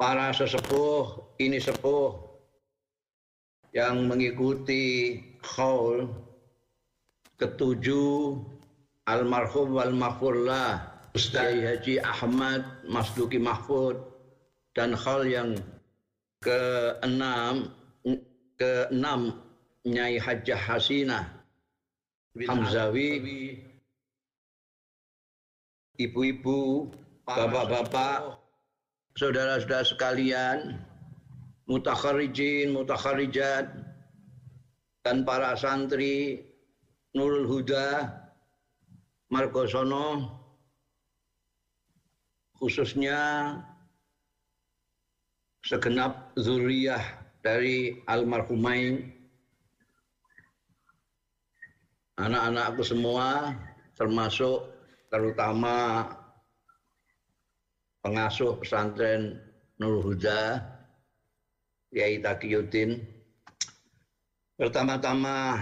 para sesepuh ini sepuh yang mengikuti khaul ketujuh almarhum wal mahfurlah Ustaz Haji Ahmad Masduki Mahfud dan hal yang keenam keenam Nyai Hajjah Hasinah Hamzawi ibu-ibu bapak-bapak saudara-saudara sekalian mutakharijin mutakharijat dan para santri Nurul Huda Margosono khususnya segenap zuriyah dari almarhumain anak-anakku semua termasuk terutama pengasuh pesantren Nur Huda Yai Taqiyuddin pertama-tama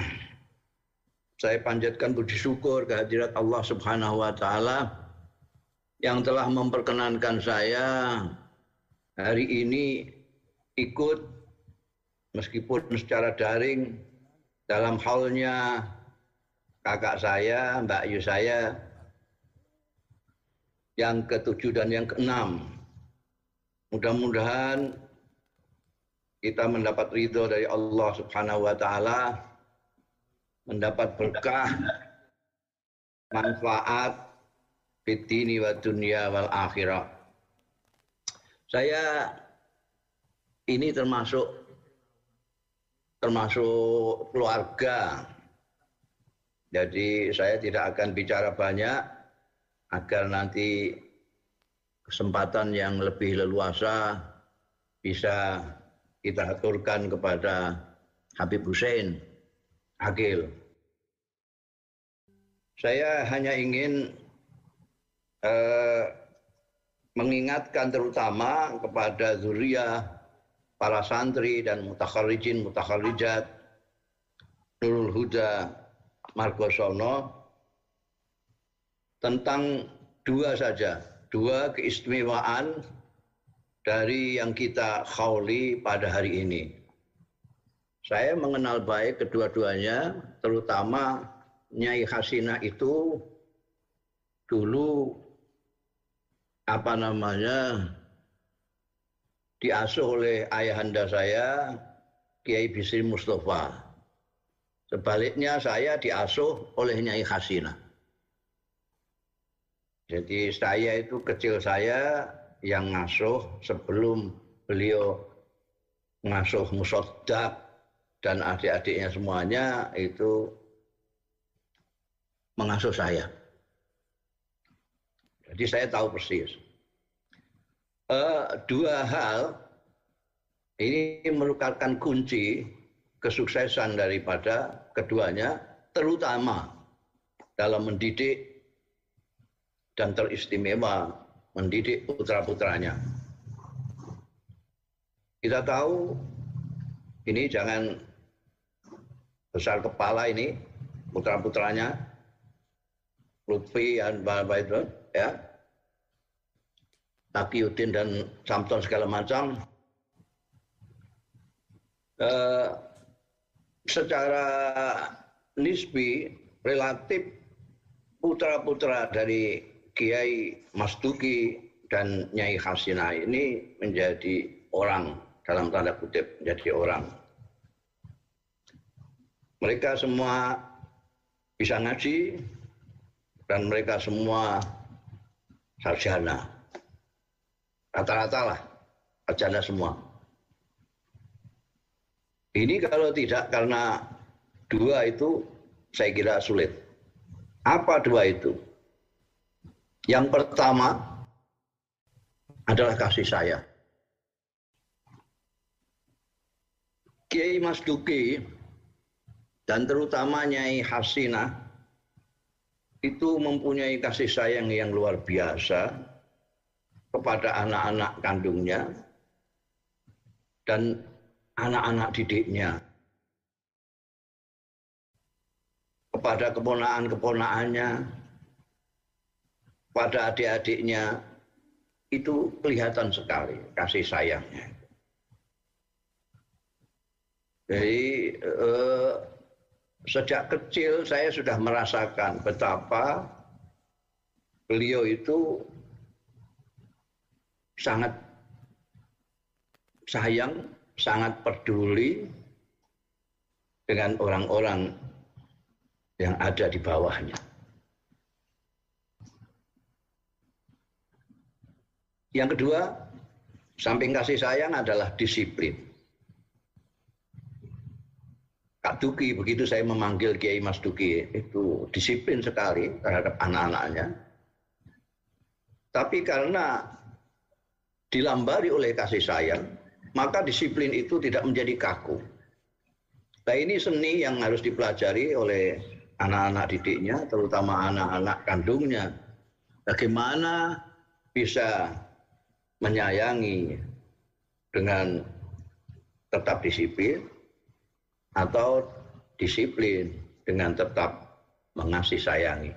saya panjatkan puji syukur kehadirat Allah Subhanahu wa taala yang telah memperkenankan saya hari ini ikut meskipun secara daring dalam halnya kakak saya, Mbak Ayu saya yang ketujuh dan yang keenam. Mudah-mudahan kita mendapat ridho dari Allah Subhanahu wa taala, mendapat berkah, manfaat fitini wa dunia wal akhirah. Saya ini termasuk termasuk keluarga. Jadi saya tidak akan bicara banyak agar nanti kesempatan yang lebih leluasa bisa kita aturkan kepada Habib Hussein Agil. Saya hanya ingin eh, mengingatkan terutama kepada zuriyah para santri dan mutakharijin mutakharijat Nurul Huda Margosono tentang dua saja, dua keistimewaan dari yang kita khawli pada hari ini. Saya mengenal baik kedua-duanya, terutama Nyai Hasina itu dulu apa namanya diasuh oleh ayahanda saya Kiai Bisri Mustafa. Sebaliknya saya diasuh oleh Nyai Hasina. Jadi saya itu kecil saya yang ngasuh sebelum beliau ngasuh musodak dan adik-adiknya semuanya itu mengasuh saya. Jadi saya tahu persis. Uh, dua hal ini merupakan kunci kesuksesan daripada keduanya, terutama dalam mendidik dan teristimewa mendidik putra-putranya. Kita tahu ini jangan besar kepala ini putra-putranya. Lutfi dan Bapak itu ya. Taqiyuddin dan Samton segala macam. Eh, secara nisbi relatif putra-putra dari Kiai Mas Duki dan Nyai Hasina ini menjadi orang dalam tanda kutip menjadi orang. Mereka semua bisa ngaji dan mereka semua sarjana. Rata-rata lah, sarjana semua. Ini kalau tidak karena dua itu saya kira sulit. Apa dua itu? Yang pertama adalah kasih saya. Kiai Mas Duki dan terutama Nyai Hasinah itu mempunyai kasih sayang yang luar biasa kepada anak-anak kandungnya dan anak-anak didiknya. Kepada keponaan-keponaannya, pada adik-adiknya, itu kelihatan sekali kasih sayangnya. Jadi eh, sejak kecil saya sudah merasakan betapa beliau itu sangat sayang, sangat peduli dengan orang-orang yang ada di bawahnya. Yang kedua, samping kasih sayang adalah disiplin. Kak Duki, begitu saya memanggil Kiai Mas Duki, itu disiplin sekali terhadap anak-anaknya. Tapi karena dilambari oleh kasih sayang, maka disiplin itu tidak menjadi kaku. Nah ini seni yang harus dipelajari oleh anak-anak didiknya, terutama anak-anak kandungnya. Bagaimana bisa menyayangi dengan tetap disiplin atau disiplin dengan tetap mengasih sayangi.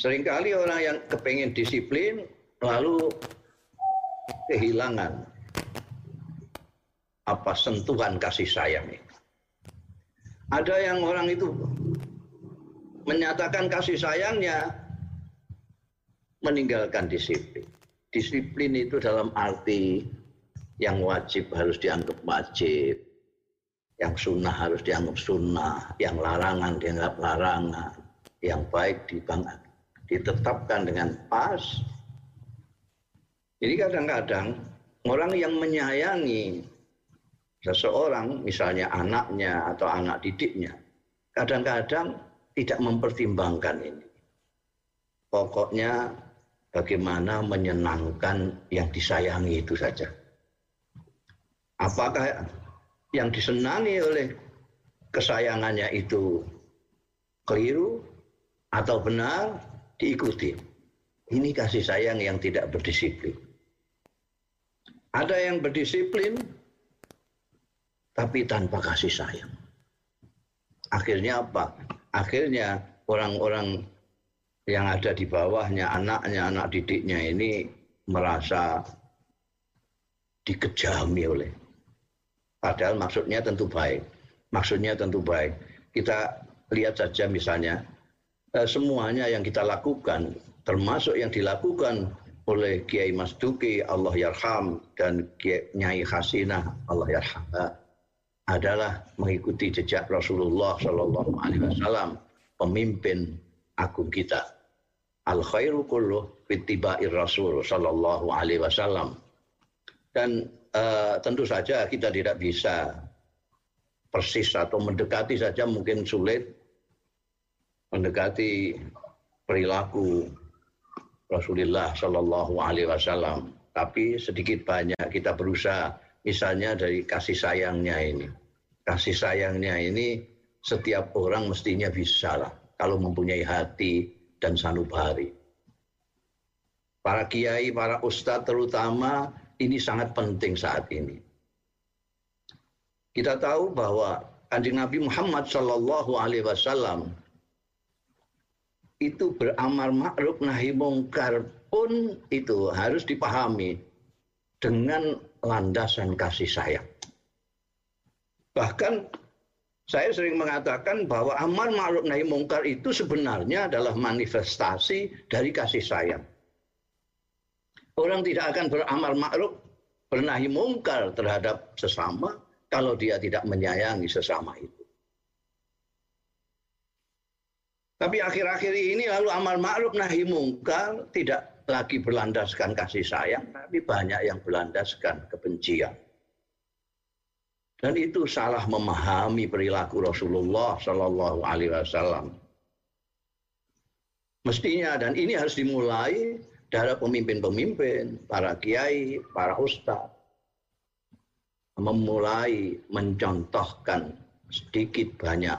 Seringkali orang yang kepengen disiplin lalu kehilangan apa sentuhan kasih sayang itu. Ada yang orang itu menyatakan kasih sayangnya meninggalkan disiplin. Disiplin itu dalam arti yang wajib harus dianggap wajib, yang sunnah harus dianggap sunnah, yang larangan dianggap larangan, yang baik ditetapkan dengan pas. Jadi kadang-kadang orang yang menyayangi seseorang, misalnya anaknya atau anak didiknya, kadang-kadang tidak mempertimbangkan ini. Pokoknya bagaimana menyenangkan yang disayangi itu saja. Apakah yang disenangi oleh kesayangannya itu keliru atau benar diikuti. Ini kasih sayang yang tidak berdisiplin. Ada yang berdisiplin tapi tanpa kasih sayang. Akhirnya apa? Akhirnya orang-orang yang ada di bawahnya, anaknya, anak didiknya ini merasa dikejami oleh. Padahal maksudnya tentu baik. Maksudnya tentu baik. Kita lihat saja misalnya, eh, semuanya yang kita lakukan, termasuk yang dilakukan oleh Kiai Mas Duki, Allah Yarham, dan Kiai Nyai Hasinah, Allah Yarham, adalah mengikuti jejak Rasulullah Shallallahu Alaihi Wasallam, pemimpin agung kita al khairu kullu fitiba'ir rasul sallallahu alaihi wasallam. Dan uh, tentu saja kita tidak bisa persis atau mendekati saja mungkin sulit mendekati perilaku Rasulullah Shallallahu Alaihi Wasallam. Tapi sedikit banyak kita berusaha, misalnya dari kasih sayangnya ini, kasih sayangnya ini setiap orang mestinya bisa lah kalau mempunyai hati dan sanubari. Para kiai, para ustadz terutama ini sangat penting saat ini. Kita tahu bahwa kanjeng Nabi Muhammad Shallallahu Alaihi Wasallam itu beramar ma'ruf nahi mungkar pun itu harus dipahami dengan landasan kasih sayang. Bahkan saya sering mengatakan bahwa amar ma'ruf nahi mungkar itu sebenarnya adalah manifestasi dari kasih sayang. Orang tidak akan beramal ma'ruf, bernahi mungkar terhadap sesama kalau dia tidak menyayangi sesama itu. Tapi akhir-akhir ini lalu amal ma'ruf nahi mungkar tidak lagi berlandaskan kasih sayang, tapi banyak yang berlandaskan kebencian. Dan itu salah memahami perilaku Rasulullah Shallallahu Alaihi Wasallam. Mestinya dan ini harus dimulai dari pemimpin-pemimpin, para kiai, para ustadz, memulai mencontohkan sedikit banyak,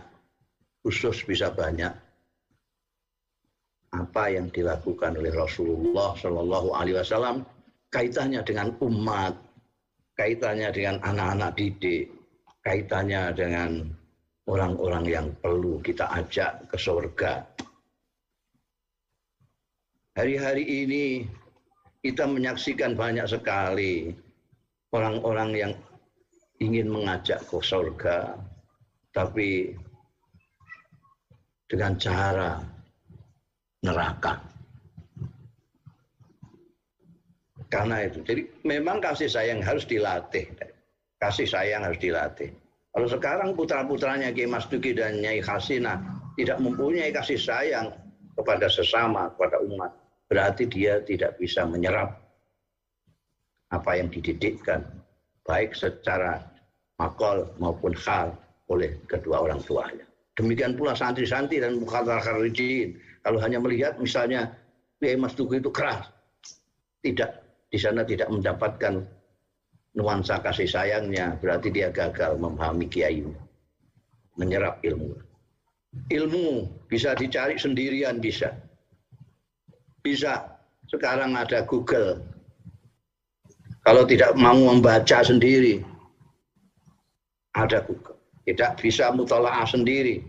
khusus bisa banyak, apa yang dilakukan oleh Rasulullah Shallallahu Alaihi Wasallam kaitannya dengan umat kaitannya dengan anak-anak didik, kaitannya dengan orang-orang yang perlu kita ajak ke surga. Hari-hari ini kita menyaksikan banyak sekali orang-orang yang ingin mengajak ke surga, tapi dengan cara neraka. Karena itu, jadi memang kasih sayang harus dilatih. Kasih sayang harus dilatih. Kalau sekarang putra-putranya Ki Mas Duki dan Nyai Hasina tidak mempunyai kasih sayang kepada sesama, kepada umat, berarti dia tidak bisa menyerap apa yang dididikkan, baik secara makol maupun hal oleh kedua orang tuanya. Demikian pula santri-santri dan mukhatar kharijin. Kalau hanya melihat misalnya Kiai Mas Tugu itu keras, tidak di sana tidak mendapatkan nuansa kasih sayangnya, berarti dia gagal memahami kiai, menyerap ilmu. Ilmu bisa dicari sendirian bisa. Bisa. Sekarang ada Google. Kalau tidak mau membaca sendiri, ada Google. Tidak bisa mutolaah sendiri.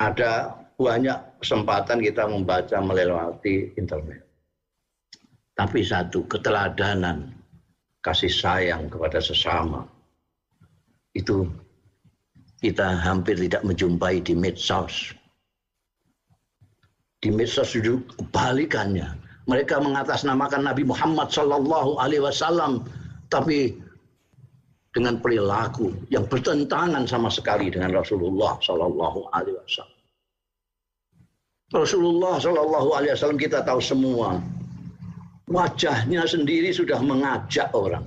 Ada banyak kesempatan kita membaca melewati internet. Tapi satu, keteladanan, kasih sayang kepada sesama. Itu kita hampir tidak menjumpai di medsos. Di medsos itu kebalikannya. Mereka mengatasnamakan Nabi Muhammad Sallallahu Alaihi Wasallam, tapi dengan perilaku yang bertentangan sama sekali dengan Rasulullah Sallallahu Alaihi Wasallam. Rasulullah Sallallahu Alaihi Wasallam kita tahu semua wajahnya sendiri sudah mengajak orang.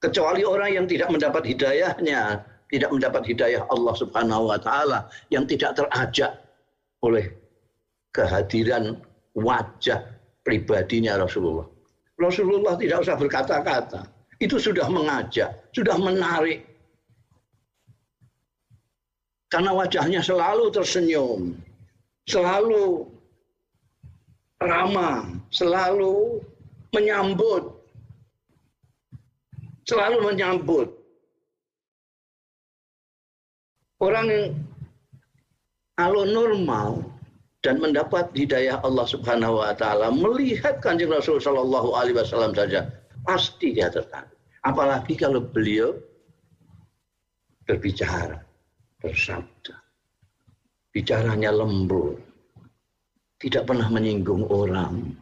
Kecuali orang yang tidak mendapat hidayahnya, tidak mendapat hidayah Allah Subhanahu wa taala yang tidak terajak oleh kehadiran wajah pribadinya Rasulullah. Rasulullah tidak usah berkata-kata, itu sudah mengajak, sudah menarik. Karena wajahnya selalu tersenyum, selalu ramah, selalu menyambut. Selalu menyambut. Orang yang kalau normal dan mendapat hidayah Allah Subhanahu wa taala melihat Kanjeng Rasul sallallahu alaihi wasallam saja pasti dia tertarik. Apalagi kalau beliau berbicara, bersabda. Bicaranya lembut, tidak pernah menyinggung orang,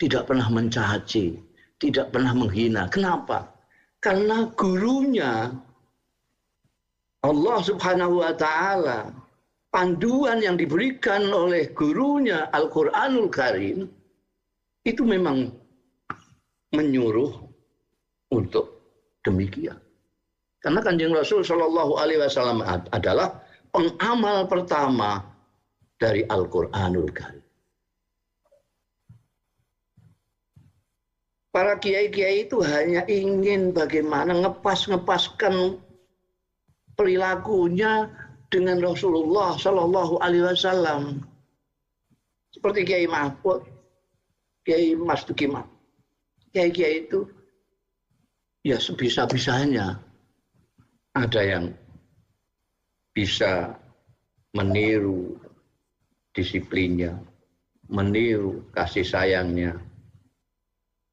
tidak pernah mencaci, tidak pernah menghina. Kenapa? Karena gurunya Allah Subhanahu wa taala panduan yang diberikan oleh gurunya Al-Qur'anul Karim itu memang menyuruh untuk demikian. Karena Kanjeng Rasul Shallallahu alaihi wasallam adalah pengamal pertama dari Al-Qur'anul Karim. Para kiai-kiai itu hanya ingin bagaimana ngepas-ngepaskan perilakunya dengan Rasulullah Shallallahu Alaihi Wasallam. Seperti Kiai Mahfud, Kiai Mas Tukimah. Kiai-kiai itu ya sebisa-bisanya ada yang bisa meniru disiplinnya, meniru kasih sayangnya,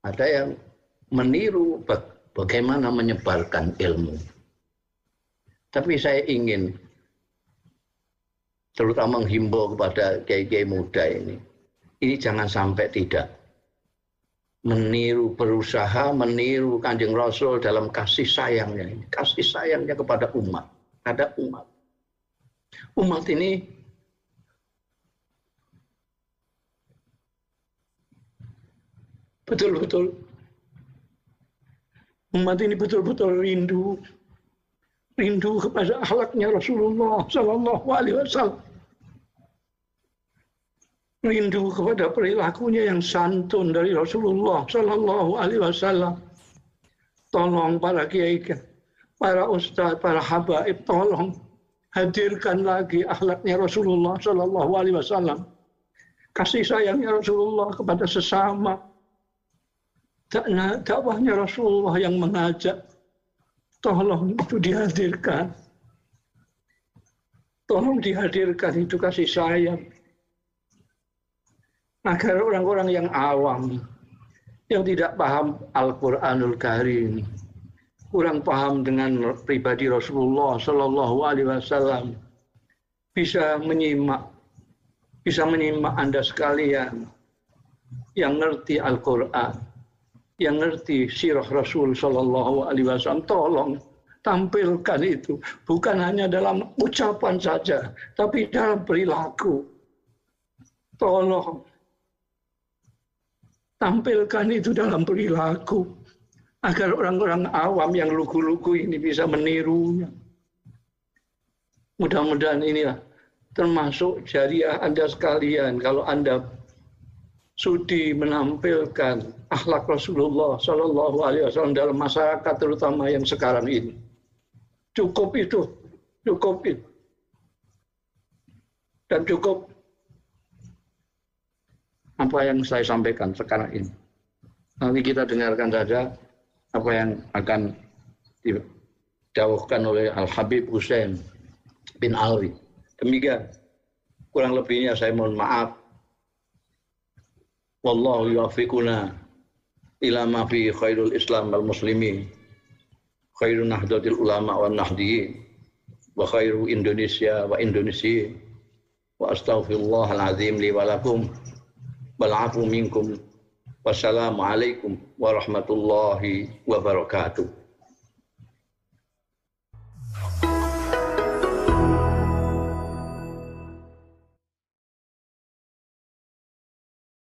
ada yang meniru bagaimana menyebarkan ilmu. Tapi saya ingin terutama menghimbau kepada kiai-kiai muda ini. Ini jangan sampai tidak meniru berusaha meniru kanjeng Rasul dalam kasih sayangnya ini. Kasih sayangnya kepada umat. Ada umat. Umat ini betul-betul. Umat ini betul-betul rindu. Rindu kepada akhlaknya Rasulullah Sallallahu Alaihi Wasallam. Rindu kepada perilakunya yang santun dari Rasulullah Sallallahu Alaihi Wasallam. Tolong para kiai para ustadz para habaib tolong hadirkan lagi akhlaknya Rasulullah Sallallahu Alaihi Wasallam. Kasih sayangnya Rasulullah kepada sesama dakwahnya Rasulullah yang mengajak tolong itu dihadirkan. Tolong dihadirkan itu kasih sayang. Agar orang-orang yang awam yang tidak paham Al-Qur'anul Karim kurang paham dengan pribadi Rasulullah Shallallahu Alaihi Wasallam bisa menyimak bisa menyimak anda sekalian yang ngerti Al-Quran yang ngerti sirah Rasul Shallallahu Alaihi Wasallam tolong tampilkan itu. Bukan hanya dalam ucapan saja tapi dalam perilaku. Tolong tampilkan itu dalam perilaku agar orang-orang awam yang lugu-lugu ini bisa menirunya. Mudah-mudahan inilah termasuk jariah Anda sekalian. Kalau Anda sudi menampilkan akhlak Rasulullah Shallallahu Alaihi Wasallam dalam masyarakat terutama yang sekarang ini. Cukup itu, cukup itu. Dan cukup apa yang saya sampaikan sekarang ini. Nanti kita dengarkan saja apa yang akan dijauhkan oleh Al Habib Hussein bin Alwi. Demikian kurang lebihnya saya mohon maaf. Wallahu yuwaffiquna ila ma fi khairul Islam wal muslimin. Khairun nahdlatil ulama wan nahdiyin wa khairu Indonesia wa Indonesia wa astaghfirullahal azim li wa lakum wal afu minkum Wassalamualaikum warahmatullahi wabarakatuh.